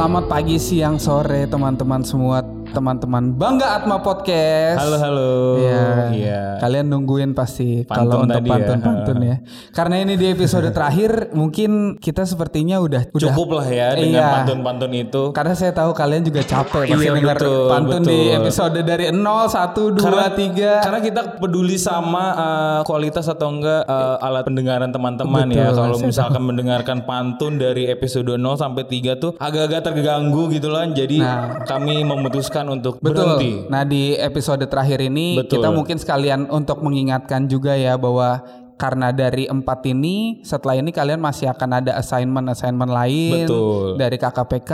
Selamat pagi, siang, sore teman-teman semua, teman-teman Bangga Atma Podcast. Halo halo. Iya. Iya. Kalian nungguin pasti kalau Pantun untuk ya. pantun-pantun ya. Karena ini di episode terakhir, mungkin kita sepertinya udah udah Cukup lah ya dengan Iya. pantun-pantun itu. Karena saya tahu kalian juga capek pasti Iya, dengar betul, pantun di betul. episode dari 0, 1, 2, Karena 3. Karena kita peduli sama uh, kualitas atau enggak uh, alat pendengaran teman-teman ya. Kalau misalkan mendengarkan pantun dari episode 0 sampai 3 tuh agak-agak terganggu gitu lah. Jadi kami memutuskan untuk Betul. berhenti. Nah di episode terakhir ini Betul. kita mungkin sekalian untuk mengingatkan juga ya bahwa karena dari empat ini setelah ini kalian masih akan ada assignment-assignment lain Betul. dari KKPK.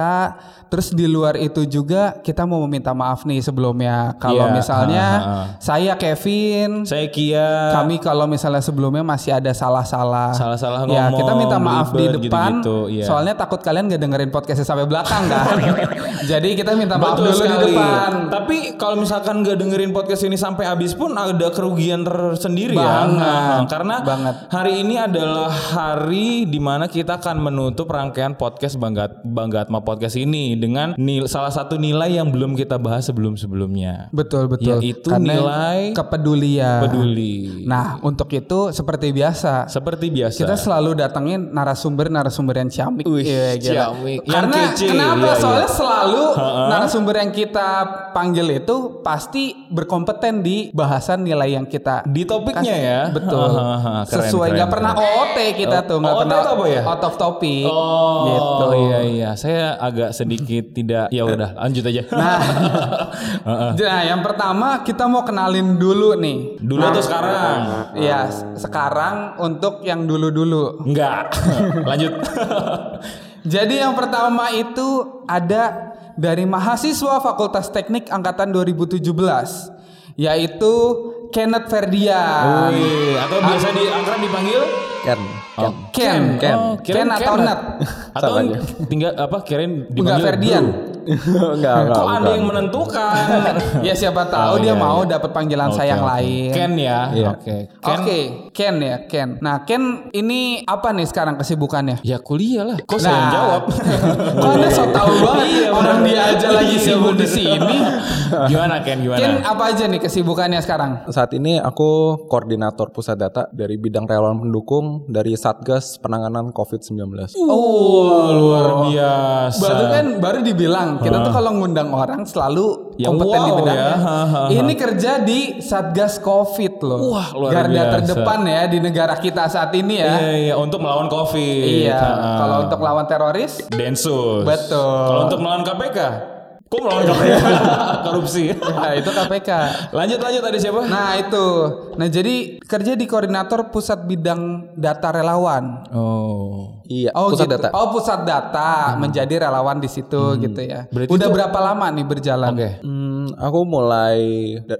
Terus di luar itu juga kita mau meminta maaf nih sebelumnya kalau Iya, misalnya ha, ha, ha. saya Kevin Saya Kia kami kalau misalnya sebelumnya masih ada salah-salah. Salah-salah Ya, ngomong, kita minta maaf di depan. gitu-gitu, iya. Soalnya takut kalian gak dengerin podcastnya sampai belakang kan. Jadi kita minta maaf Betul dulu di sekali. depan. Tapi kalau misalkan nggak dengerin podcast ini sampai habis pun ada kerugian tersendiri Banget. ya. Nah, karena Banget. hari ini adalah hari di mana kita akan menutup rangkaian podcast Bangga Bangga Atma Podcast ini dengan nil, salah satu nilai yang belum kita bahas sebelum-sebelumnya. Betul betul. Yaitu Karena nilai kepedulian. Peduli. Nah untuk itu seperti biasa Seperti biasa. kita selalu datengin narasumber-narasumber yang ciamik. Wih, Iya, gila. ciamik. Yang Karena kece, kenapa? iya, iya. Soalnya selalu narasumber yang kita panggil itu pasti berkompeten di bahasan nilai yang kita di topiknya ya. Betul. Keren, Sesuai nggak pernah OOT kita tuh nggak OOT pernah apa ya? out of topic. Oh Gitu. iya iya, saya agak sedikit tidak. Ya udah, lanjut aja. Nah, nah, yang pertama kita mau kenalin dulu nih. Dulu atau sekarang? Ya, sekarang untuk yang dulu-dulu. Enggak. Lanjut. Jadi yang pertama itu ada dari mahasiswa Fakultas Teknik angkatan 2017 yaitu Kenneth Ferdian. Wih, atau biasa di akrab dipanggil Ken. Oh, Ken. Ken. Oh, Ken atau Ken. Nat? Atau Sama aja. tinggal apa kirain Enggak dipanggil Ferdian. bro. enggak, enggak. Kok ada bukan. yang menentukan? ya siapa tahu Oh, dia iya, mau iya. dapat panggilan Oke, sayang oke. lain. Ken ya. Iya. Oke. Ken. Oke, Ken ya, Ken. Nah, Ken ini apa nih sekarang kesibukannya? Ya kuliah lah. Kok saya yang Nah. jawab? Kok Anda so tahu banget Iya, orang dia aja lagi sibuk di sini. gimana Ken? Gimana? Ken apa aja nih kesibukannya sekarang? Saat ini aku koordinator pusat data dari bidang relawan pendukung dari Satgas Penanganan COVID-19. Oh, luar biasa. Baru kan baru dibilang kita tuh kalau ngundang orang selalu Ya, kompeten di wow bidangnya. ya. Ha, ha, ha. Ini kerja di Satgas Covid loh. Wah, luar Garda biasa. terdepan ya di negara kita saat ini ya. Iya, iya, untuk melawan COVID. Iya. Kalau untuk lawan teroris, Densus. Betul. Kalau untuk melawan KPK, kok melawan KPK? Korupsi. nah itu KPK. lanjut lanjut ada siapa? Nah itu, nah jadi kerja di koordinator pusat bidang data relawan. Oh. Iya, Oh pusat gitu. data. Oh pusat data menjadi relawan di situ gitu ya. Berarti Udah itu- berapa lama nih berjalan? Oke. Hmm, aku mulai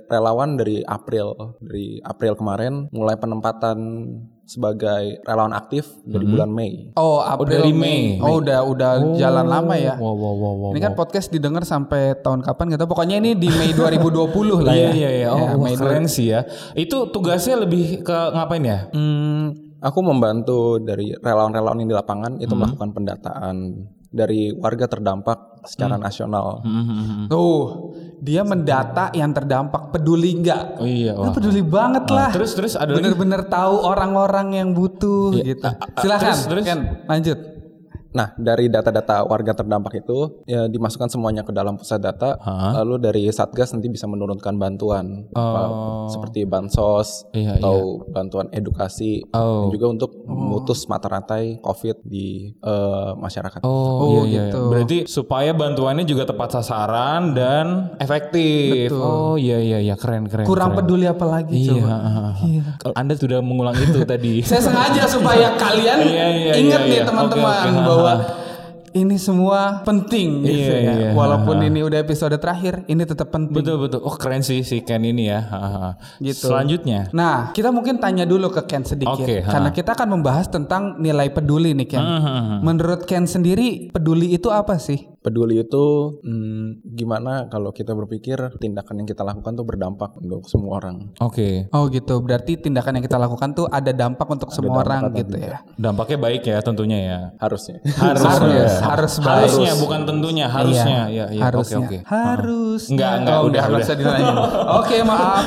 relawan dari April. Dari April kemarin mulai penempatan sebagai relawan aktif dari bulan Mei. Oh April dari Mei. Oh udah udah jalan lama ya. Wow wow wow wow. Ini kan podcast didengar sampai tahun kapan gitu. Pokoknya ini di Mei 2020 lah Iya ya. iya iya. Oh, Ya, Mei keren sih ya. Itu tugasnya lebih ke ngapain ya? Hmm, aku membantu dari relawan-relawan yang di lapangan itu melakukan pendataan dari warga terdampak secara nasional. Tuh, dia mendata yang terdampak peduli nggak? Oh iya. Wah. peduli banget lah. Terus terus ada lagi. Bener-bener tahu orang-orang yang butuh gitu. Silakan, terus, terus. Ken, lanjut. Nah, dari data-data warga terdampak itu ya, dimasukkan semuanya ke dalam pusat data. Hah? Lalu dari Satgas nanti bisa menurunkan bantuan apa, seperti bansos Oh. Iya, atau bantuan edukasi Oh. dan juga untuk memutus mata rantai COVID di eh, masyarakat. Oh, Oh, iya, iya. gitu. Berarti supaya bantuannya juga tepat sasaran dan efektif. Oh iya iya iya keren keren. Kurang keren. peduli apa lagi Iya. coba? Kalau Anda sudah mengulang itu tadi. Saya sengaja supaya kalian Iya, iya, ingat iya, nih iya. teman-teman Oke, oke. bahwa ini semua penting gitu Iya, ya. iya. Walaupun ini udah episode terakhir, ini tetap penting. betul betul. Oh keren sih si Ken ini ya. Gitu. Selanjutnya. Nah, kita mungkin tanya dulu ke Ken sedikit. Ha. Karena kita akan membahas tentang nilai peduli nih Ken. Menurut Ken sendiri, peduli itu apa sih? Peduli itu hmm, gimana kalau kita berpikir tindakan yang kita lakukan tuh berdampak untuk semua orang. Oke. Oh gitu. Berarti tindakan yang kita lakukan tuh ada dampak untuk semua dampak orang gitu tidak. ya. Dampaknya baik ya tentunya ya. Harusnya. Harus, Harus, ya. harus baik. Harusnya bukan tentunya, harusnya. Iya, Ya, ya. harusnya. Oke, oke. Harus. Enggak, enggak, udah, nggak udah. usah ditanya. Oke, maaf.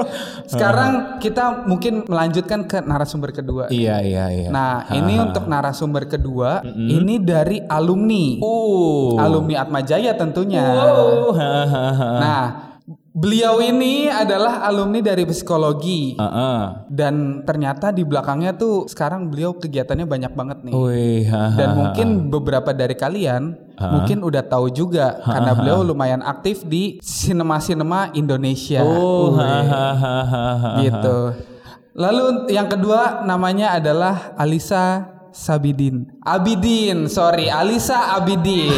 Sekarang kita mungkin melanjutkan ke narasumber kedua. Iya, iya, iya. Nah, ini untuk narasumber kedua, ini dari alumni. Uh. Alumni Atma Jaya tentunya. Wow. Nah, beliau ini adalah alumni dari psikologi. Heeh. Dan ternyata di belakangnya tuh sekarang beliau kegiatannya banyak banget nih. Hahaha. Dan mungkin beberapa dari kalian mungkin udah tahu juga karena beliau lumayan aktif di sinema-sinema Indonesia. Oh, hahaha. gitu. Lalu yang kedua namanya adalah Alisa Sabidin. Abidin, sorry, Alisa Abidin.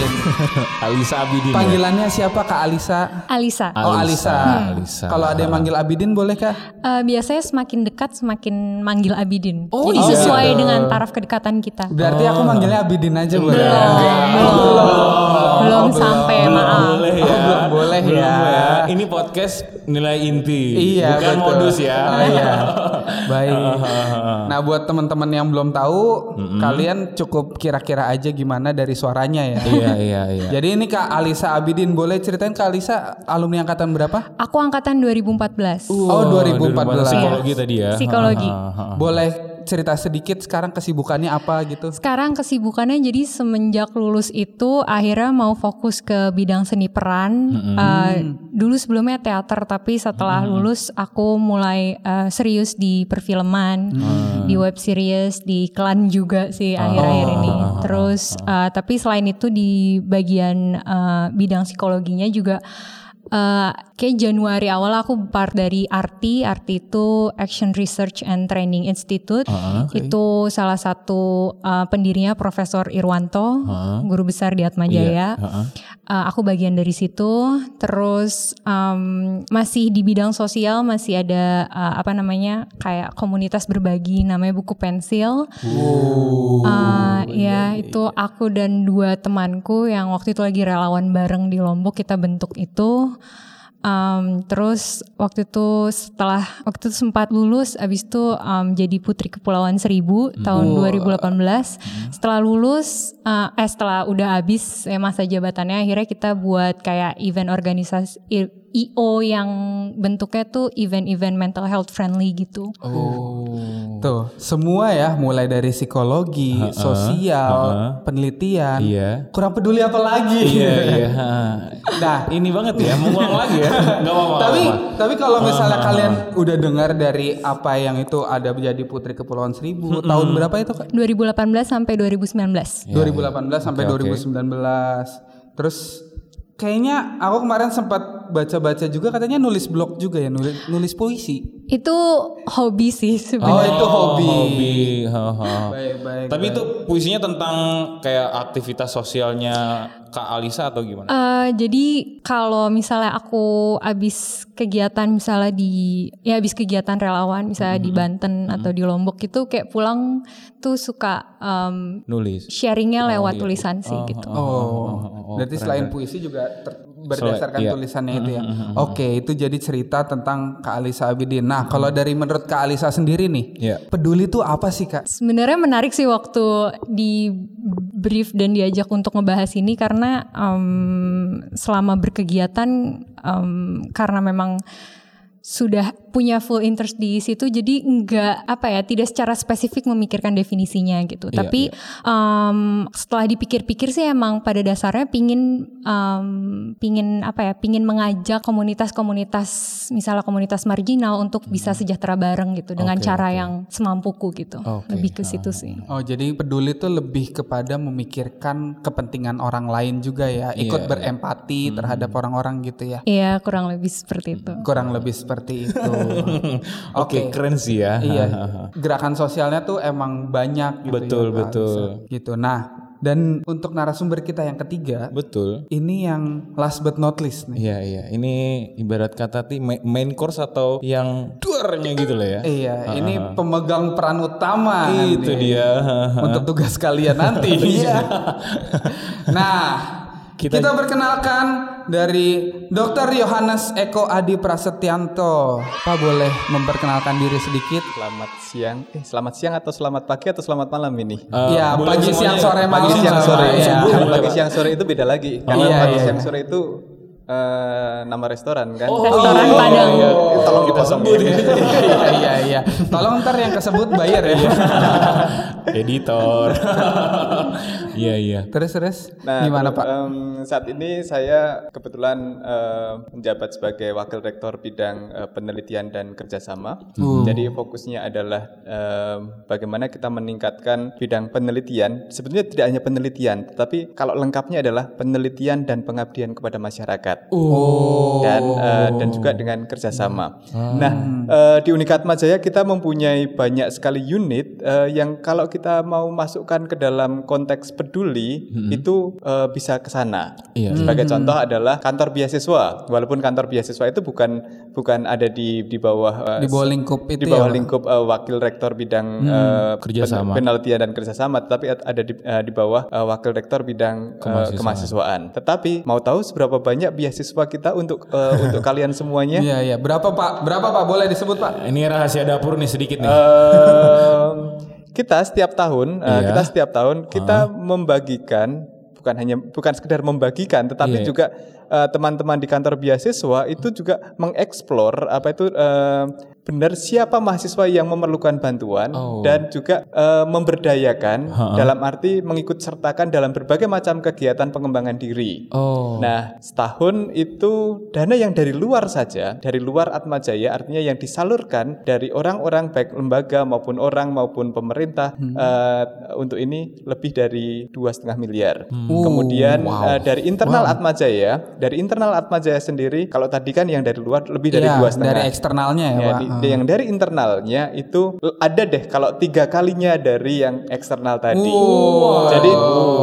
Alisa Abidin. ya? Panggilannya siapa Kak Alisa? Alisa. Oh Alisa. Alisa. Kalau ada yang manggil Abidin boleh kah? Eh, biasanya semakin dekat semakin manggil Abidin. Oh, Jadi iya. sesuai dengan taraf kedekatan kita. Berarti aku manggilnya Abidin aja boleh. Belum, belum, belum sampai maaf. Boleh ya. Oh, belum boleh Belum ya. Ini podcast nilai inti. Iya, Bukan betul. modus ya. Oh, iya. Baik. Nah, buat teman-teman yang belum tahu, kalian cukup kira-kira aja gimana dari suaranya ya. Iya, iya, iya. Jadi ini Kak Alisa Abidin, boleh ceritain Kak Alisa alumni angkatan berapa? Aku angkatan 2014. Oh, 2014. Psikologi tadi ya. Psikologi. Boleh cerita sedikit sekarang kesibukannya apa gitu? Sekarang kesibukannya jadi semenjak lulus itu akhirnya mau fokus ke bidang seni peran. Eh, dulu sebelumnya teater tapi setelah lulus aku mulai eh, serius di perfilman, di web series, di iklan juga sih akhir-akhir ini. Terus eh, tapi selain itu di bagian eh, bidang psikologinya juga eh, kayak Januari awal aku part dari ARTI, ARTI itu Action Research and Training Institute. Itu salah satu uh, pendirinya Profesor Irwanto, guru besar di Atma Jaya. Uh, aku bagian dari situ. Terus um, masih di bidang sosial masih ada uh, apa namanya kayak komunitas berbagi namanya buku pensil. Uh, ya itu aku dan dua temanku yang waktu itu lagi relawan bareng di Lombok kita bentuk itu. Um, terus waktu itu setelah waktu itu sempat lulus, abis itu um, jadi Putri Kepulauan Seribu tahun 2018. Setelah lulus, uh, eh setelah udah habis eh, masa jabatannya, akhirnya kita buat kayak event organisasi IO yang bentuknya tuh event-event mental health friendly gitu. Oh. Tuh, semua ya mulai dari psikologi, sosial, penelitian. Iya. Kurang peduli apa lagi? Iya, iya. Nah, Ini banget ya, mau ngulang lagi ya. Enggak apa-apa. tapi tapi kalau misalnya kalian udah dengar dari apa yang itu ada menjadi Putri Kepulauan Seribu tahun berapa itu Kak? 2018 sampai 2019. 2018 sampai Oke, oke. 2019. Terus kayaknya aku kemarin sempat baca-baca juga katanya nulis blog juga ya, nulis, nulis puisi. Itu hobi sih Oh, sebenarnya. itu hobi. Hobi. ha, ha. Baik, baik. Tapi itu puisinya tentang kayak aktivitas sosialnya Kak Alisa atau gimana? Eh, jadi kalau misalnya aku habis kegiatan misalnya di ya habis kegiatan relawan misalnya di Banten atau di Lombok itu kayak pulang tuh suka em, Nulis. sharingnya lewat tulisan sih gitu. Oh, berarti selain puisi juga ter- berdasarkan iya. tulisannya itu ya. Oke, itu jadi cerita tentang Kak Alisa Abidin. Nah, kalau dari menurut Kak Alisa sendiri nih, Iya. peduli itu apa sih Kak? Sebenarnya menarik sih waktu di brief dan diajak untuk ngebahas ini karena em, selama berkegiatan em, karena memang sudah punya full interest di situ jadi enggak apa ya tidak secara spesifik memikirkan definisinya gitu. Iya, tapi em, setelah dipikir-pikir sih emang pada dasarnya pingin em, pingin apa ya pingin mengajak komunitas-komunitas misalnya komunitas marginal untuk bisa sejahtera bareng gitu dengan cara oke. yang semampuku gitu. Oke. lebih ke situ sih. Oh, jadi peduli itu lebih kepada memikirkan kepentingan orang lain juga ya, ikut Iya, berempati terhadap orang-orang gitu ya. Iya kurang lebih seperti itu. Kurang lebih seperti itu. Oke, keren sih ya. Iya, gerakan sosialnya tuh emang banyak gitu Betul, ya, Kak betul. Gitu. Nah, dan untuk narasumber kita yang ketiga, Betul. ini yang last but not least nih. Iya iya, ini ibarat kata ti ma- main course atau yang duarnya gitu lah ya. Iya, ini pemegang peran utama. Itu nanti dia. Untuk tugas kalian nanti. Iya. nah, Kita, perkenalkan dari Dr. Yohanes Eko Adi Prasetyanto. Pak boleh memperkenalkan diri sedikit? Selamat siang. Eh, selamat siang atau selamat pagi atau selamat malam ini? Iya, boleh pagi, siang, sore, pagi siang sore. Iya. Boleh, pagi siang sore itu beda lagi. Karena Iya, pagi iya. siang sore itu eh, nama restoran kan. Oh, Restoran iya. Padang. Iya, tolong Kita sebut ya. iya, iya, iya. Tolong ntar yang kesebut bayar ya. Editor. Iya iya. terus, terus. Nah, Gimana Pak? em, saat ini saya kebetulan eh, menjabat sebagai wakil rektor bidang eh, penelitian dan kerjasama. Jadi fokusnya adalah em, bagaimana kita meningkatkan bidang penelitian. Sebetulnya tidak hanya penelitian, tetapi kalau lengkapnya adalah penelitian dan pengabdian kepada masyarakat. Dan eh, dan juga dengan kerjasama. Nah, eh, di Unikat Majaya kita mempunyai banyak sekali unit eh, yang kalau kita mau masukkan ke dalam konteks peduli itu eh, bisa ke sana. Iya. Sebagai contoh adalah kantor beasiswa. Walaupun kantor beasiswa itu bukan bukan ada di di bawah eh, Di bawah lingkup itu di bawah ya, lingkup eh, wakil rektor bidang eh, Kerjasama. pen- penelitian dan kerjasama, tetapi ad- ada di, eh, di bawah eh, wakil rektor bidang eh, kemahasiswaan. Tetapi mau tahu seberapa banyak beasiswa kita untuk eh, untuk kalian semuanya? Iya, iya. Berapa Pak? Berapa Pak? Boleh disebut Pak? Ini rahasia dapur nih sedikit nih. Em, kita setiap tahun, eh, Iya. kita setiap tahun kita membagikan bukan hanya bukan sekedar membagikan, tetapi Iya. juga eh, teman-teman di kantor beasiswa itu juga mengeksplor apa itu eh, benar siapa mahasiswa yang memerlukan bantuan Oh. dan juga eh, memberdayakan dalam arti mengikut sertakan dalam berbagai macam kegiatan pengembangan diri. oh. Nah, setahun itu dana yang dari luar saja, dari luar Atma Jaya, artinya yang disalurkan dari orang-orang baik lembaga maupun orang maupun pemerintah eh, untuk ini lebih dari dua setengah miliar. Kemudian eh, dari internal Atma Jaya, dari internal Atma Jaya sendiri, kalau tadi kan yang dari luar lebih dari Iya, dua setengah. dari eksternalnya ya, Ya, Pak. Di- yang dari internalnya itu ada deh kalau tiga kalinya dari yang eksternal tadi. Jadi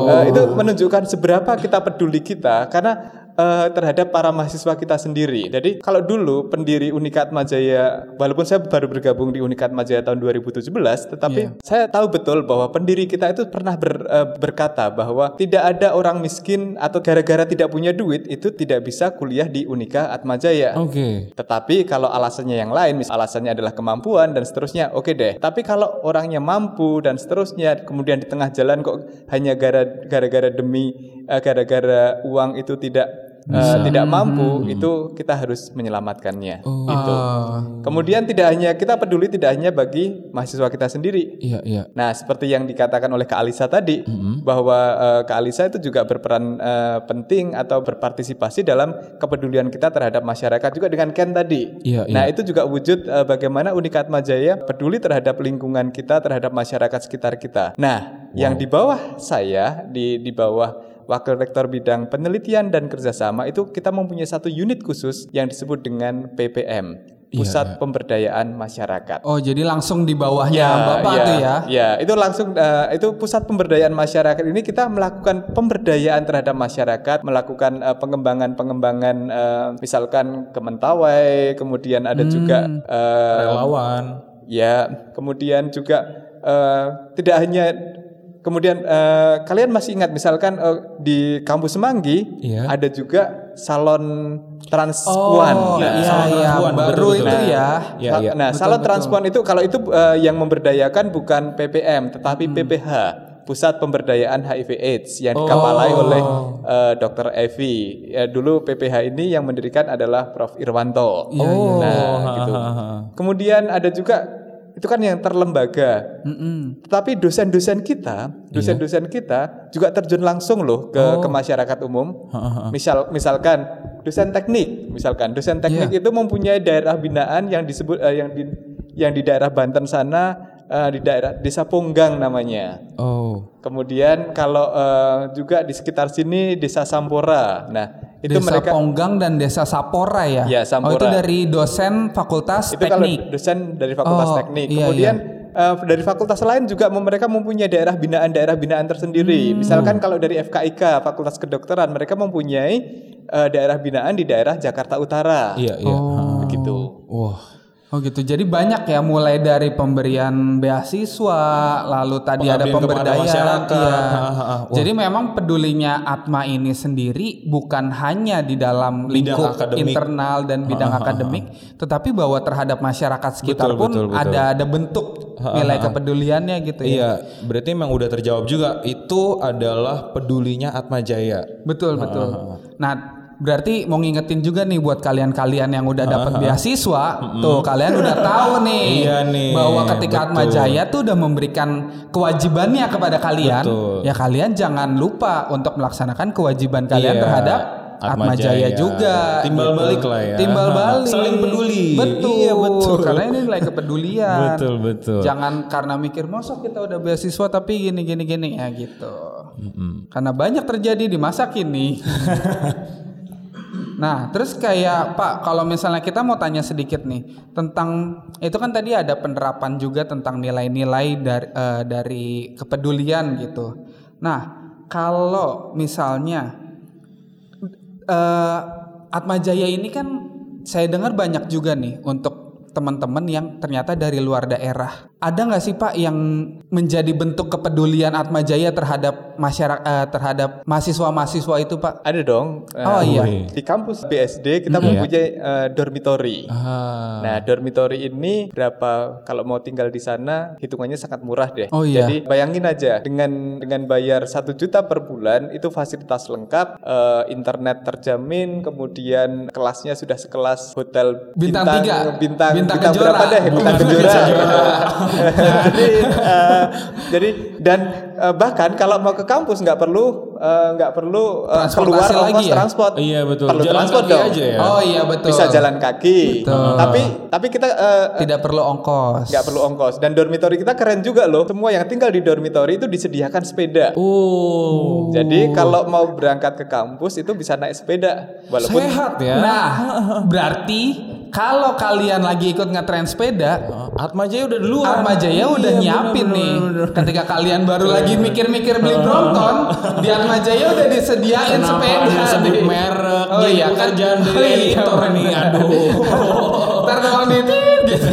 eh, itu menunjukkan seberapa kita peduli kita karena eh, terhadap para mahasiswa kita sendiri. Jadi kalau dulu pendiri Unikat Majaya, walaupun saya baru bergabung di Unikat Majaya tahun 2017, tetapi saya tahu betul bahwa pendiri kita itu pernah ber- eh, berkata bahwa tidak ada orang miskin atau gara-gara tidak punya duit itu tidak bisa kuliah di Unika Atmajaya. Oke. Tetapi kalau alasannya yang lain, mis alasannya adalah kemampuan dan seterusnya, oke deh. Tapi kalau orangnya mampu dan seterusnya, kemudian di tengah jalan kok hanya gara- gara-gara demi eh, gara-gara uang itu tidak eh, tidak mampu, itu kita harus menyelamatkannya. Itu. Kemudian tidak hanya kita peduli tidak hanya bagi mahasiswa kita sendiri, Iya iya. Nah, seperti yang dikatakan oleh Kak Alisa tadi, bahwa eh, Kak Alisa itu juga berperan eh, penting atau berpartisipasi dalam kepedulian kita terhadap masyarakat juga dengan Ken tadi. Iya, nah, itu juga wujud eh, bagaimana Unikat Majaya peduli terhadap lingkungan kita, terhadap masyarakat sekitar kita. Nah, yang di bawah saya, di di bawah Wakil Rektor Bidang Penelitian dan Kerjasama itu kita mempunyai satu unit khusus yang disebut dengan PPM, Pusat Pemberdayaan Masyarakat. Oh, jadi langsung di bawahnya Bapak tuh ya. Ya, itu langsung eh, itu pusat pemberdayaan masyarakat ini kita melakukan pemberdayaan terhadap masyarakat, melakukan eh, pengembangan-pengembangan eh, misalkan Kementawai, kemudian ada juga eh, Relawan. ya, kemudian juga eh, tidak hanya kemudian eh, kalian masih ingat misalkan eh, di kampus Semanggi Iya. ada juga salon transpuan. Oh, Nah, iya salon iya, transpuan, baru betul, itu betul. ya. Iya iya. Nah, salon transpuan itu kalau itu eh, yang memberdayakan bukan PPM tetapi PPH, Pusat Pemberdayaan HIV AIDS yang dikepalai oleh eh, Dr. Evi. Ya, dulu PPH ini yang mendirikan adalah Prof. Irwanto. Oh, Nah, gitu. Kemudian ada juga itu kan yang terlembaga. Tetapi dosen-dosen kita, dosen-dosen kita juga terjun langsung loh ke ke masyarakat umum. Misal misalkan dosen teknik, misalkan. Dosen teknik itu mempunyai daerah binaan yang disebut eh, yang di yang di daerah Banten sana eh, di daerah Desa Ponggang namanya. Oh. Kemudian kalau eh, juga di sekitar sini Desa Sampora. Nah, itu Desa mereka Ponggang dan Desa Sapora ya. Ya, Oh, Sampora. itu dari dosen Fakultas itu kalau Teknik. dosen dari fakultas Oh, teknik. iya, Kemudian eh, dari fakultas lain juga mereka mempunyai daerah binaan daerah binaan tersendiri. Hmm. Misalkan kalau dari FKIK Fakultas Kedokteran mereka mempunyai eh, daerah binaan di daerah Jakarta Utara. Iya iya. Begitu. Wah. Oh gitu. Jadi banyak ya mulai dari pemberian beasiswa, lalu tadi ada pemberdayaan. iya. Ha, ha, ha. Jadi memang pedulinya Atma ini sendiri bukan hanya di dalam lingkup akademik. internal dan bidang akademik, tetapi bahwa terhadap masyarakat sekitar Betul, pun betul, betul. ada ada bentuk nilai kepeduliannya gitu ya. Iya, berarti memang udah terjawab juga. Itu adalah pedulinya Atma Jaya. Betul betul. Nah berarti mau ngingetin juga nih buat kalian-kalian yang udah dapat beasiswa, tuh kalian udah tahu nih, Iya nih, bahwa ketika Atma betul. Jaya tuh udah memberikan kewajibannya kepada kalian, Betul. ya kalian jangan lupa untuk melaksanakan kewajiban kalian Iya, terhadap Atma Atma Jaya Jaya. juga. Timbal balik lah ya. Timbal balik. Saling peduli. Betul. Iya, betul. Karena ini nilai kepedulian. Betul, betul. Jangan karena mikir mosok kita udah beasiswa tapi gini gini gini ya gitu. Karena banyak terjadi di masa kini. Nah, terus kayak Pak, kalau misalnya kita mau tanya sedikit nih tentang itu kan tadi ada penerapan juga tentang nilai-nilai dari eh, dari kepedulian gitu. Nah, kalau misalnya eh Atma Jaya ini kan saya dengar banyak juga nih untuk teman-teman yang ternyata dari luar daerah. Ada nggak sih Pak yang menjadi bentuk kepedulian Atma Jaya terhadap masyarakat eh, terhadap mahasiswa-mahasiswa itu Pak? Ada dong. Oh iya. Di kampus BSD kita mempunyai eh, dormitory. Ah. Nah, dormitory ini berapa kalau mau tinggal di sana hitungannya sangat murah deh. Oh iya. Jadi bayangin aja dengan dengan bayar satu juta per bulan itu fasilitas lengkap, eh, internet terjamin, kemudian kelasnya sudah sekelas hotel Bintang tiga. bintang, Bintang bintang Kejora. berapa deh? Bintang Bintang kejora. jadi, eh, jadi dan eh, bahkan kalau mau ke kampus nggak perlu eh, nggak perlu eh, keluar Transportasi lagi ongkos ya? transport. Iya, betul. Perlu Jalan transport kaki dong. aja ya. Oh iya betul. Bisa jalan kaki. Betul. Tapi tapi kita eh, Tidak perlu ongkos. nggak perlu ongkos dan dormitory kita keren juga loh. Semua yang tinggal di dormitory itu disediakan sepeda. Oh. Jadi kalau mau berangkat ke kampus itu bisa naik sepeda. Walaupun Sehat ya. Nah, berarti kalau kalian lagi ikut ngetren sepeda, Atma Jaya udah duluan. Atma Jaya udah Iya, nyiapin bener, nih. bener, bener. Ketika kalian baru lagi mikir-mikir beli Brompton, di Atma Jaya udah disediain Kenapa sepeda. sebut merek? Oh iya kan pekerjaan dari Oh iya, editor bener. nih. Aduh. Ntar di gitu.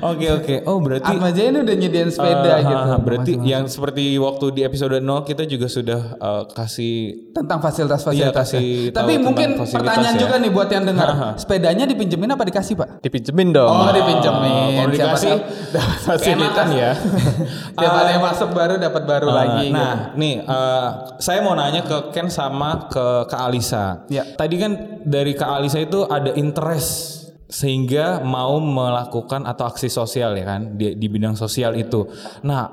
Oke oke. Oh berarti Atma Jaya ini udah nyediain sepeda Ah, gitu. ah, Berarti yang seperti waktu di episode 0 kita juga sudah eh, kasih tentang fasilitas-fasilitas. Iya, kasih Tapi mungkin fasilitas pertanyaan ya. juga nih buat yang dengar. Sepedanya dipinjemin apa dikasih, Pak? dipinjemin dong. Oh, dipinjemin. Tahu dapat fasilitas ya. Tiap ada yang masuk baru dapat baru Eh, lagi. gitu. Nah, nih eh, saya mau nanya ke Ken sama ke Kak Alisa. Ya. Tadi kan dari Kak Alisa itu ada interest sehingga mau melakukan atau aksi sosial ya kan di, di bidang sosial itu. Nah,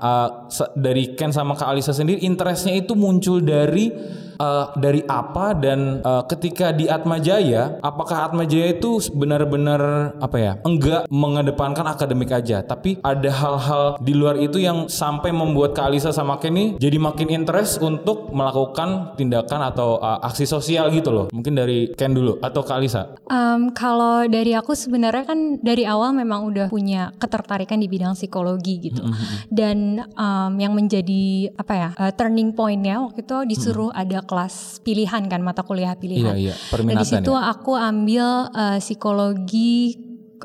se- dari Ken sama Kak Alisa sendiri interestnya itu muncul dari eh, dari apa dan eh, ketika di Atma Jaya, apakah Atma Jaya itu benar-benar apa ya enggak mengedepankan akademik aja, tapi ada hal-hal di luar itu yang sampai membuat Kak Alisa sama Ken nih jadi makin interest untuk melakukan tindakan atau eh, aksi sosial gitu loh. Mungkin dari Ken dulu atau Kak Alisa. Um, kalau dari aku sebenarnya kan dari awal memang udah punya ketertarikan di bidang psikologi gitu. Dan um, yang menjadi apa ya uh, turning pointnya waktu itu disuruh ada kelas pilihan kan mata kuliah pilihan. Iya, iya, Dan di situ ya. aku ambil uh, psikologi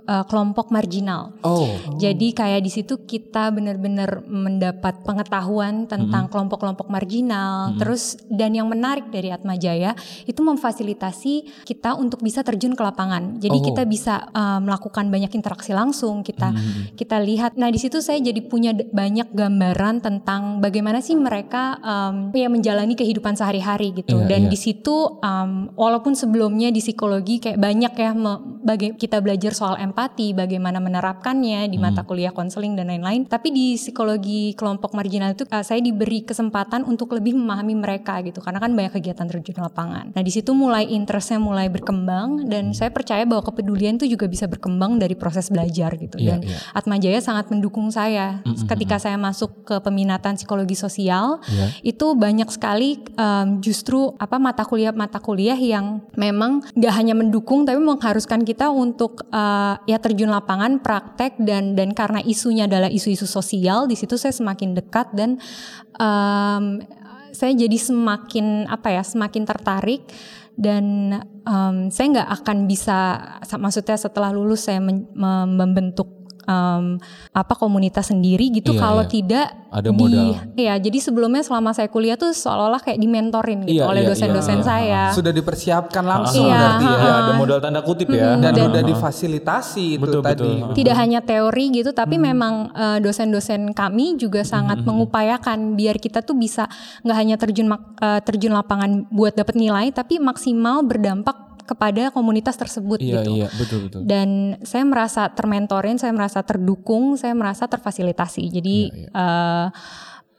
uh, kelompok marginal. Oh. Jadi kayak di situ kita benar-benar mendapat pengetahuan tentang kelompok-kelompok marginal. Terus dan yang menarik dari Atma Jaya itu memfasilitasi kita untuk bisa terjun ke lapangan. Jadi Oh. kita bisa uh, melakukan banyak interaksi langsung. Kita kita lihat. Nah di situ saya jadi punya banyak gambaran tentang bagaimana sih mereka um, ya menjalani kehidupan sehari-hari gitu. Iya, dan iya. di situ um, walaupun sebelumnya di psikologi kayak banyak ya me- baga- kita belajar soal empati, bagaimana menerapkannya di mata kuliah konseling dan lain-lain. Tapi di psikologi kelompok marginal itu uh, saya diberi kesempatan untuk lebih memahami mereka gitu karena kan banyak kegiatan terjun lapangan. Nah, di situ mulai interestnya mulai berkembang dan saya percaya bahwa kepedulian itu juga bisa berkembang dari proses belajar gitu. Iya, dan iya. Atma Jaya sangat mendukung saya ketika saya masuk ke peminatan psikologi sosial. Iya. Itu banyak sekali um, justru apa mata kuliah mata kuliah yang memang nggak hanya mendukung tapi mengharuskan kita untuk uh, ya terjun lapangan, praktek dan dan karena isunya adalah isu-isu sosial di situ saya semakin dekat dan um, saya jadi semakin apa ya semakin tertarik dan um, saya nggak akan bisa maksudnya setelah lulus saya membentuk um, apa komunitas sendiri gitu Iya, kalau iya. tidak Ada di modal. ya jadi sebelumnya selama saya kuliah tuh seolah-olah kayak dimentorin gitu Iya, oleh iya, dosen-dosen iya. saya Sudah dipersiapkan langsung Iya, berarti ya. Ya, ada modal tanda kutip ya. Dan Dan- udah difasilitasi itu Betul, tadi. betul. tidak hanya teori gitu tapi Hmm. memang eh, dosen-dosen kami juga sangat mengupayakan biar kita tuh bisa nggak hanya terjun eh, terjun lapangan buat dapat nilai tapi maksimal berdampak kepada komunitas tersebut Iya, gitu. iya, betul betul. Dan saya merasa termentorin, saya merasa terdukung, saya merasa terfasilitasi. Jadi Iya, eh,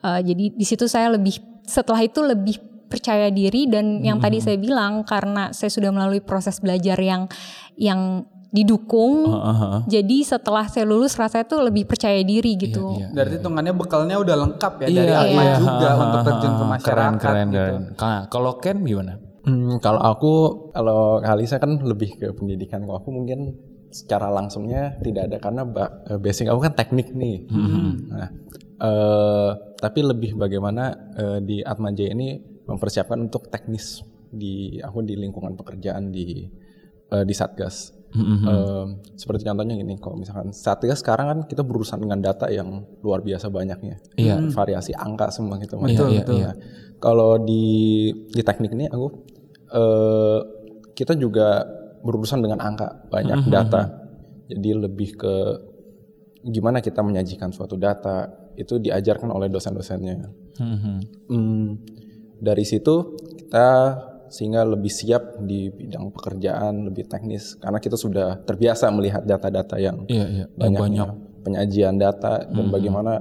eh, jadi di situ saya lebih setelah itu lebih percaya diri dan yang tadi Hmm. saya bilang karena saya sudah melalui proses belajar yang yang didukung. Heeh. Jadi setelah saya lulus rasanya tuh lebih percaya diri gitu. iya. Berarti hitungannya bekalnya udah lengkap ya Iya, dari Atma iya. juga ha, untuk terjun ke masyarakat Keren, keren, gitu. keren. Nah, kalau Ken gimana? Hmm, kalau aku, kalau Kalisa kan lebih ke pendidikan. Kalau aku mungkin secara langsungnya tidak ada karena ba- eh, basic aku kan teknik nih. Nah, eh, tapi lebih bagaimana eh, di Atma Jaya ini mempersiapkan untuk teknis di aku di lingkungan pekerjaan di eh, di Satgas. Eh, seperti contohnya gini, kalau misalkan Satgas sekarang kan kita berurusan dengan data yang luar biasa banyaknya, Iya. variasi angka semua gitu. Betul, Iya, iya. Kalau di di teknik ini aku eh, kita juga berurusan dengan angka banyak data. Jadi lebih ke gimana kita menyajikan suatu data itu diajarkan oleh dosen-dosennya. Mhm. Hmm, dari situ kita sehingga lebih siap di bidang pekerjaan lebih teknis karena kita sudah terbiasa melihat data-data yang Iya, iya. Yang banyaknya banyak. penyajian data dan bagaimana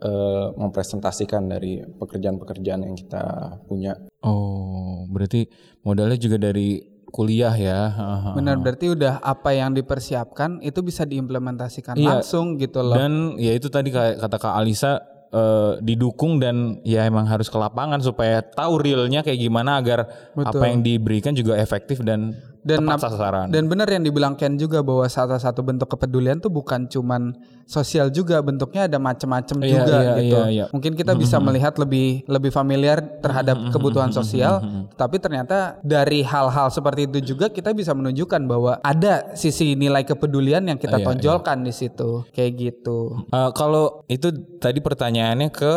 eh, mempresentasikan dari pekerjaan-pekerjaan yang kita punya. Oh, berarti modalnya juga dari kuliah ya. Heeh. Benar berarti udah apa yang dipersiapkan itu bisa diimplementasikan Iya. langsung gitu loh. Dan ya itu tadi kayak kata Kak Alisa eh, didukung dan ya emang harus ke lapangan supaya tahu realnya kayak gimana agar apa yang diberikan juga efektif dan, Dan tepat sasaran. Dan benar yang dibilang Ken juga bahwa salah satu bentuk kepedulian tuh bukan cuman sosial juga bentuknya ada macam-macam Iya, juga iya, gitu. iya, iya. Mungkin kita bisa melihat lebih lebih familiar terhadap kebutuhan sosial, tapi ternyata dari hal-hal seperti itu juga kita bisa menunjukkan bahwa ada sisi nilai kepedulian yang kita Iya, tonjolkan di situ. Kayak gitu. Eh, kalau itu tadi pertanyaannya ke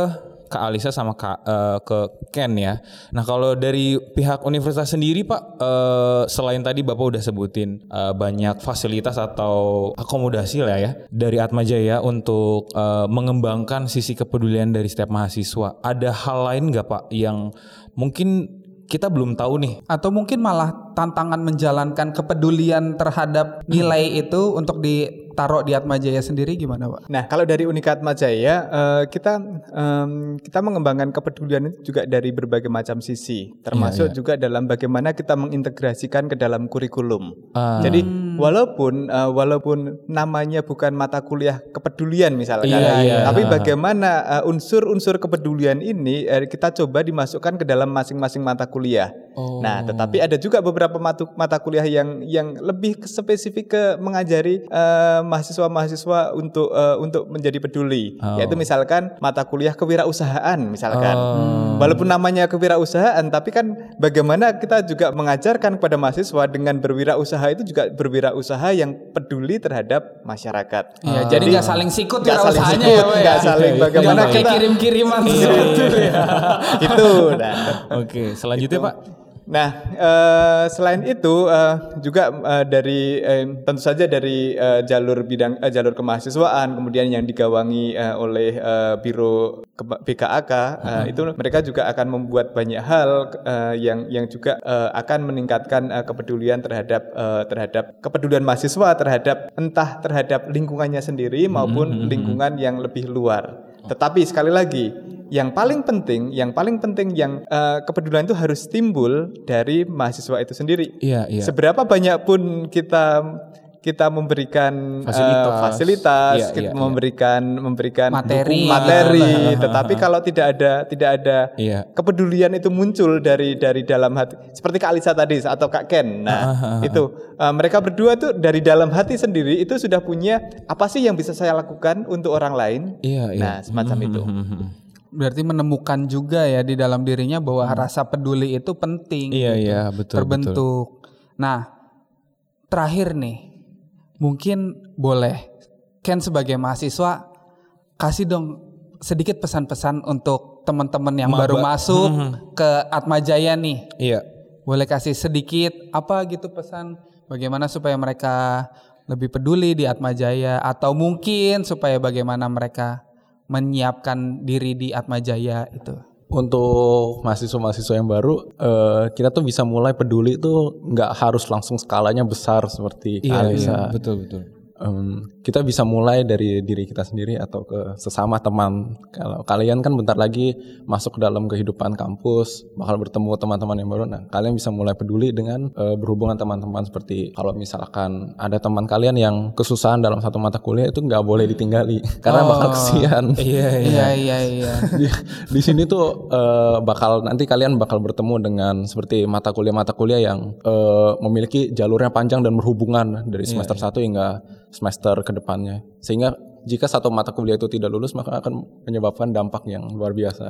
Kak Alisa sama Kak eh, ke Ken ya. Nah kalau dari pihak universitas sendiri Pak, eh, selain tadi Bapak udah sebutin eh, banyak fasilitas atau akomodasi lah ya dari Atma Jaya untuk eh, mengembangkan sisi kepedulian dari setiap mahasiswa. Ada hal lain nggak Pak yang mungkin kita belum tahu nih? Atau mungkin malah tantangan menjalankan kepedulian terhadap nilai itu untuk ditaruh di Atma Jaya sendiri gimana, Pak? Nah, kalau dari Unikat Majaya, eh, kita kita mengembangkan kepedulian itu juga dari berbagai macam sisi, termasuk juga dalam bagaimana kita mengintegrasikan ke dalam kurikulum. Ah. Jadi walaupun eh, walaupun namanya bukan mata kuliah kepedulian misalkan, Iya, iya. tapi bagaimana eh, unsur-unsur kepedulian ini eh, kita coba dimasukkan ke dalam masing-masing mata kuliah. Oh. Nah, tetapi ada juga beberapa mata, mata kuliah yang yang lebih spesifik ke mengajari eh, mahasiswa-mahasiswa untuk eh, untuk menjadi peduli. Oh. Yaitu misalkan mata kuliah kewirausahaan misalkan. Oh. Walaupun namanya kewirausahaan, tapi kan bagaimana kita juga mengajarkan kepada mahasiswa dengan berwirausaha itu juga berwirausaha yang peduli terhadap masyarakat. Iya, jadi nggak saling sikut Nggak saling sikut, ya, nggak ya? saling Nggak bagaimana pakai kita- kirim-kiriman Iya, sesuatu ya. itu. Nah, Oke, selanjutnya Pak. Nah, eh, selain itu eh, juga eh, dari eh, tentu saja dari eh, jalur bidang eh, jalur kemahasiswaan, kemudian yang digawangi eh, oleh eh, Biro BKAK eh, itu mereka juga akan membuat banyak hal eh, yang yang juga eh, akan meningkatkan eh, kepedulian terhadap eh, terhadap kepedulian mahasiswa terhadap entah terhadap lingkungannya sendiri maupun lingkungan yang lebih luar. Tetapi sekali lagi, yang paling penting, yang paling penting yang eh, kepedulian itu harus timbul dari mahasiswa itu sendiri. Iya, iya. Seberapa banyak pun kita kita memberikan Fasilitas. fasilitas, Iya, kita iya, iya. memberikan memberikan Materi. materi, tetapi kalau tidak ada tidak ada Iya. kepedulian itu muncul dari dari dalam hati seperti Kak Alisa tadi atau Kak Ken. Nah, itu eh, mereka berdua tuh dari dalam hati sendiri itu sudah punya apa sih yang bisa saya lakukan untuk orang lain? Iya, iya. Nah, semacam itu. Berarti menemukan juga ya di dalam dirinya bahwa rasa peduli itu penting. Hmm. Iya, gitu, iya, betul, Terbentuk. Nah, terakhir nih, mungkin boleh Ken sebagai mahasiswa kasih dong sedikit pesan-pesan untuk teman-teman yang Maba. baru masuk Hmm. ke Atmajaya nih. Iya. Boleh kasih sedikit apa gitu pesan bagaimana supaya mereka lebih peduli di Atmajaya atau mungkin supaya bagaimana mereka menyiapkan diri di Atmajaya itu. Untuk mahasiswa-mahasiswa yang baru, eh, kita tuh bisa mulai peduli tuh nggak harus langsung skalanya besar seperti Iya, Alisa. iya, betul betul. Em, kita bisa mulai dari diri kita sendiri atau ke sesama teman. Kalau kalian kan bentar lagi masuk ke dalam kehidupan kampus, bakal bertemu teman-teman yang baru. Nah, kalian bisa mulai peduli dengan eh, berhubungan teman-teman seperti kalau misalkan ada teman kalian yang kesusahan dalam satu mata kuliah itu nggak boleh ditinggali karena bakal kesian. Iya iya. Iya iya iya. di, di sini tuh eh, bakal nanti kalian bakal bertemu dengan seperti mata kuliah-mata kuliah yang eh, memiliki jalurnya panjang dan berhubungan dari semester 1 hingga semester ke depannya sehingga jika satu mata kuliah itu tidak lulus maka akan menyebabkan dampak yang luar biasa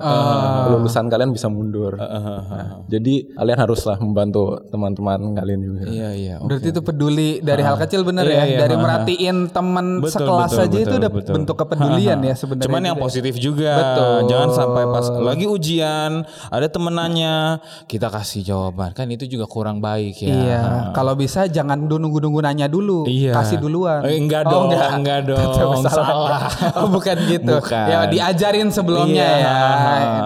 kelulusan kalian bisa mundur Nah, jadi kalian haruslah membantu teman-teman kalian juga Iya iya. oke. Berarti itu peduli dari hal kecil bener Iya, ya, iya, dari ha. merhatiin teman Betul, sekelas betul, aja itu betul, udah betul. bentuk kepedulian Ha, ha. ya sebenarnya. Cuman yang ya. positif juga. Betul. Jangan sampai pas lagi ujian ada temenannya kita kasih jawaban kan itu juga kurang baik ya. Iya, kalau bisa jangan dulu nunggu-nunggu nanya dulu, Iya. kasih duluan. Eh, enggak Oh, dong, enggak dong, Tetap salah. oh, bukan gitu. Bukan. Ya diajarin sebelumnya Iya, ya.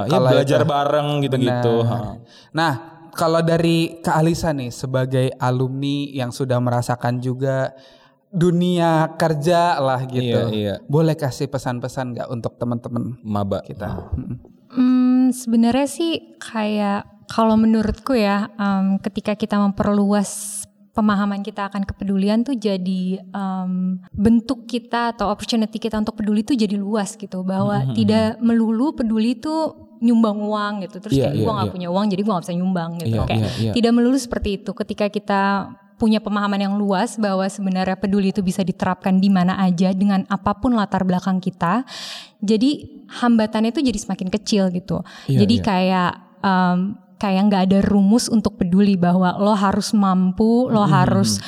Ya Kalau belajar itu. bareng gitu-gitu. Nah, kalau dari Kak Alisa nih sebagai alumni yang sudah merasakan juga dunia kerja lah gitu. Iya, iya. Boleh kasih pesan-pesan nggak untuk teman-teman Maba. kita? Mm. Hmm, sebenarnya sih kayak kalau menurutku ya, em, ketika kita memperluas pemahaman kita akan kepedulian tuh jadi em, bentuk kita atau opportunity kita untuk peduli tuh jadi luas gitu bahwa tidak melulu peduli tuh nyumbang uang gitu terus Iya, kayak iya, gue nggak iya. punya uang jadi gue nggak bisa nyumbang gitu Iya, kayak iya, iya. tidak melulu seperti itu ketika kita punya pemahaman yang luas bahwa sebenarnya peduli itu bisa diterapkan di mana aja dengan apa pun latar belakang kita. Jadi hambatannya itu jadi semakin kecil gitu. Iya, jadi iya. kayak em, kayak nggak ada rumus untuk peduli bahwa lo harus mampu, lo harus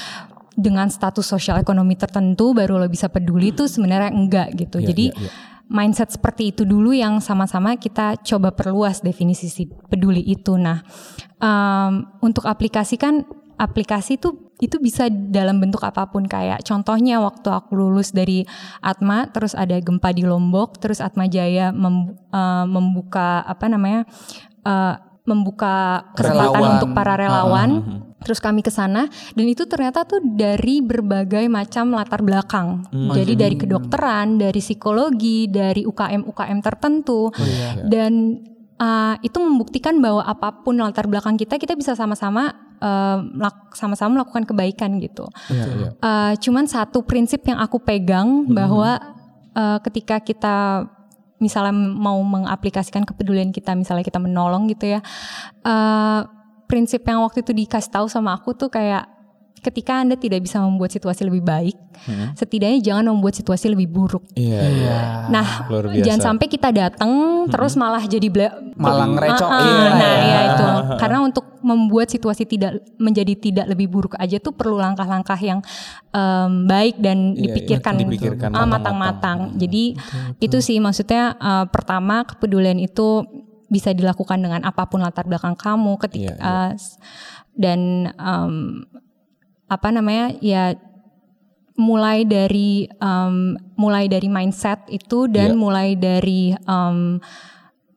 dengan status sosial ekonomi tertentu baru lo bisa peduli itu sebenarnya enggak gitu. Iya, Jadi iya, iya. mindset seperti itu dulu yang sama-sama kita coba perluas definisi si peduli itu. Nah, em, untuk aplikasi kan aplikasi itu itu bisa dalam bentuk apa pun kayak contohnya waktu aku lulus dari Atma terus ada gempa di Lombok terus Atma Jaya mem- eh, membuka apa namanya eh, membuka kesempatan Relawan. untuk para relawan. terus kami ke sana. Dan itu ternyata tuh dari berbagai macam latar belakang. Jadi dari kedokteran dari psikologi dari UKM UKM tertentu. Dan uh, itu membuktikan bahwa apa pun latar belakang kita kita bisa sama-sama uh, sama-sama melakukan kebaikan gitu. Iya, iya. Uh, cuman satu prinsip yang aku pegang bahwa uh, ketika kita misalnya mau mengaplikasikan kepedulian kita, misalnya kita menolong gitu ya, uh, prinsip yang waktu itu dikasih tahu sama aku tuh kayak ketika anda tidak bisa membuat situasi lebih baik, setidaknya jangan membuat situasi lebih buruk. Iya, iya. Nah, Luar biasa. jangan sampai kita datang terus malah jadi bela- Malah ngerecok. Ah, ah, Iya, nah, iya. ya itu. Karena untuk membuat situasi tidak menjadi tidak lebih buruk aja tuh perlu langkah-langkah yang em, baik dan Iya, dipikirkan, iya, dipikirkan ah, matang-matang. matang-matang. Jadi itu sih maksudnya eh, pertama kepedulian itu bisa dilakukan dengan apa pun latar belakang kamu ketika Iya, iya. eh, s- dan em, apa namanya ya mulai dari em, mulai dari mindset itu dan Iya. mulai dari em,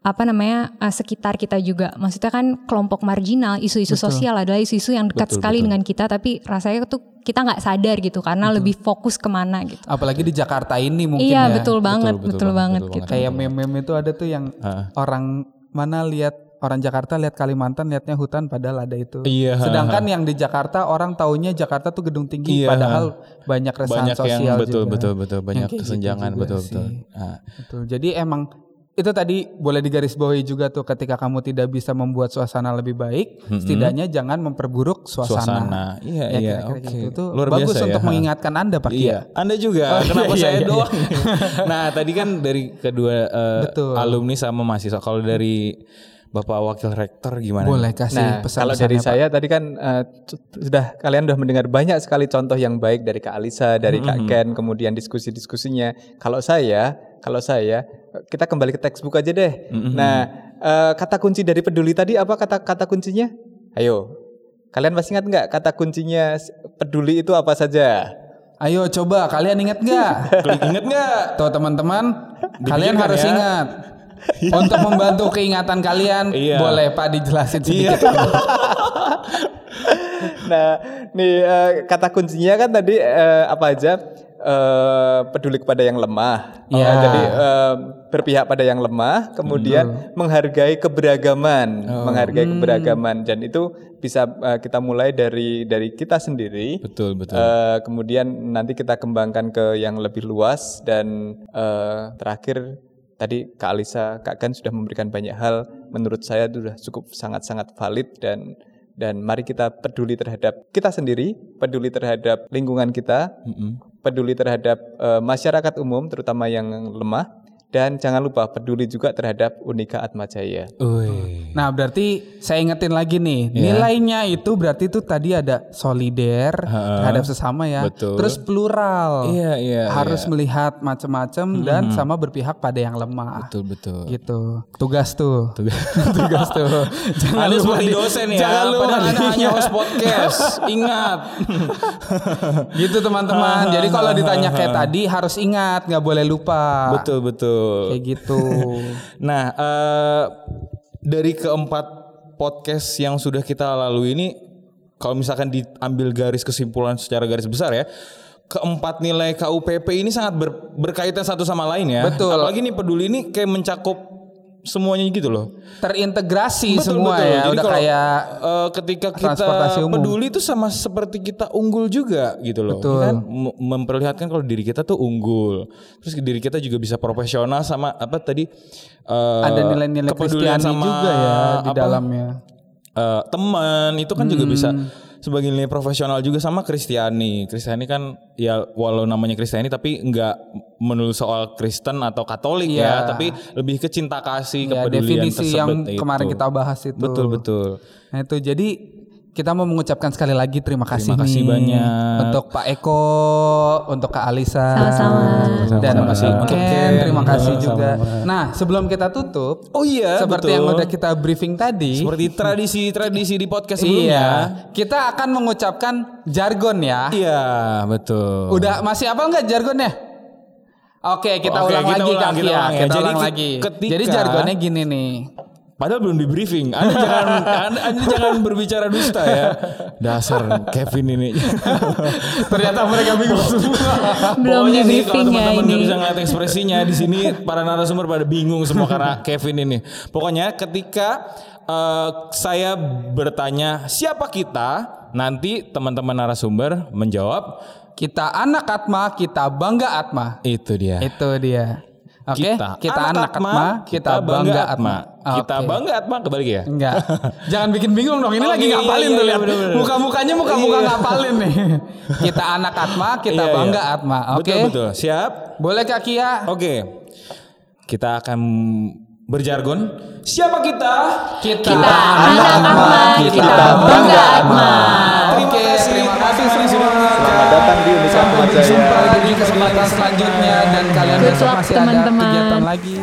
apa namanya eh, sekitar kita juga maksudnya kan kelompok marginal isu-isu sosial adalah isu-isu yang dekat Betul, sekali betul. dengan kita tapi rasanya tuh kita nggak sadar gitu karena lebih fokus ke mana gitu Apalagi di Jakarta ini mungkin iya ya. betul banget betul betul, banget, banget betul gitu Kayak meme-meme itu ada tuh yang Ah. orang mana lihat orang Jakarta lihat Kalimantan lihatnya hutan padahal ada itu. Iya. Sedangkan yang di Jakarta orang taunya Jakarta tuh gedung tinggi Iya. padahal banyak resahan banyak yang sosial betul juga. betul betul banyak gitu kesenjangan betul sih. betul. Ah. Betul. Jadi emang itu tadi boleh digarisbawahi juga tuh ketika kamu tidak bisa membuat suasana lebih baik, setidaknya jangan memperburuk suasana. Suasana. Iya, Ya, iya, oke. gitu tuh Luar bagus biasa ya, untuk ha. mengingatkan Anda Pak Kia. Iya, Anda juga. Oh, Kenapa iya, iya, saya iya, doang? nah, tadi kan dari kedua Betul. alumni sama mahasiswa. Kalau dari Bapak Wakil Rektor gimana? Boleh kasih Nah, pesan kalau dari saya tadi kan c- sudah kalian sudah mendengar banyak sekali contoh yang baik dari Kak Alisa, dari Kak Ken, kemudian diskusi-diskusinya. Kalau saya, kalau saya kita kembali ke textbook aja deh. Nah, eh, kata kunci dari peduli tadi apa kata kata kuncinya? Ayo, kalian masih ingat nggak kata kuncinya peduli itu apa saja? Ayo coba kalian ingat nggak? Inget nggak? Tuh teman-teman, kalian Dipikirkan harus ya. ingat. Untuk membantu keingatan kalian, Iya. boleh Pak dijelasin Iya. sedikit. nah, nih eh, kata kuncinya kan tadi eh, apa aja? Eh, peduli kepada yang lemah. Iya. Eh, jadi eh, berpihak pada yang lemah, kemudian menghargai keberagaman, menghargai keberagaman dan itu bisa eh, kita mulai dari dari kita sendiri. Betul, betul. Eh, kemudian nanti kita kembangkan ke yang lebih luas dan eh, terakhir tadi Kak Alisa, Kak Gan sudah memberikan banyak hal. Menurut saya itu sudah cukup sangat-sangat valid dan dan mari kita peduli terhadap kita sendiri, peduli terhadap lingkungan kita, peduli terhadap eh, masyarakat umum terutama yang lemah dan jangan lupa peduli juga terhadap Unika Atmajaya. Wih. Nah berarti saya ingetin lagi nih Iya. nilainya itu berarti itu tadi ada solider terhadap sesama ya, Betul. terus plural, Iya, iya, harus iya. melihat macam-macam dan sama berpihak pada yang lemah. Betul, betul. Gitu, tugas tuh, Tugas. tugas tuh. Jangan Anda lupa seperti di- dosen ya, Jangan lupa padahal Anda hanya host podcast. Ingat. gitu teman-teman. Jadi kalau ditanya kayak tadi harus ingat, nggak boleh lupa. betul, betul. Kayak gitu. Nah, eh, dari keempat podcast yang sudah kita lalui ini, kalau misalkan diambil garis kesimpulan secara garis besar ya, keempat nilai KUPP ini sangat ber- berkaitan satu sama lain ya. Betul. Apalagi nih peduli ini kayak mencakup semuanya gitu loh. Terintegrasi semua betul. ya, Jadi udah kalau, kayak eh, ketika kita umum. peduli itu sama seperti kita unggul juga gitu loh. Betul. Ya kan? Memperlihatkan kalau diri kita tuh unggul. Terus diri kita juga bisa profesional sama apa tadi eh, ada nilai-nilai kepedulian sama juga ya di apa, dalamnya. eh, teman itu kan juga bisa Hmm. Sebagai nilai profesional juga sama Kristiani. Kristiani kan ya walau namanya Kristiani tapi nggak melulu soal Kristen atau Katolik Iya. ya, tapi lebih ke cinta kasih, Ya, kepedulian definisi tersebut yang kemarin itu. kita bahas itu. Betul betul. Nah itu jadi kita mau mengucapkan sekali lagi terima kasih Terima kasih nih banyak. untuk Pak Eko, untuk Kak Alisa, Sama-sama. dan. Ken, Untuk Ken. terima kasih juga. Nah sebelum kita tutup, Oh iya, seperti betul. yang udah kita briefing tadi, Seperti tradisi-tradisi di podcast sebelumnya. iya, kita akan mengucapkan jargon ya. Iya, betul. Udah masih apa enggak jargonnya? Oke, kita Oke, ulang kita lagi ulang, Kak kita Kia. ulang ya. Kita Jadi ulang lagi. ketika- Jadi jargonnya gini nih. Padahal belum di briefing. Anda jangan anda, anda jangan berbicara dusta ya. Dasar Kevin ini. Ternyata mereka bingung semua. Belum Pokoknya di nih, briefing kalau ya teman-teman nggak bisa ngeliat ekspresinya di sini para narasumber pada bingung semua karena Kevin ini. Pokoknya ketika eh, saya bertanya siapa kita, nanti teman-teman narasumber menjawab Kita anak Atma, kita bangga Atma. itu dia. Itu dia. Oke, kita, anak Atma, kita bangga Atma. Kita bangga Atma kembali ya. Enggak. Jangan bikin bingung dong. Ini Oh, lagi iya, ngapalin iya, tuh iya, lihat. bener-bener. Muka-mukanya muka-muka Iya. ngapalin nih. Kita anak Atma, kita Iya, iya. bangga Atma. Oke. Betul betul. Siap? Boleh Kak Kia? Oke. Kita akan berjargon. Siapa kita? Kita, anak Atma, kita bangga Atma. Oke, terima kasih semua. Selamat datang di Unika Sampai jumpa Atmajaya. di kesempatan selanjutnya dan kalian besok masih ada teman-teman. kegiatan lagi.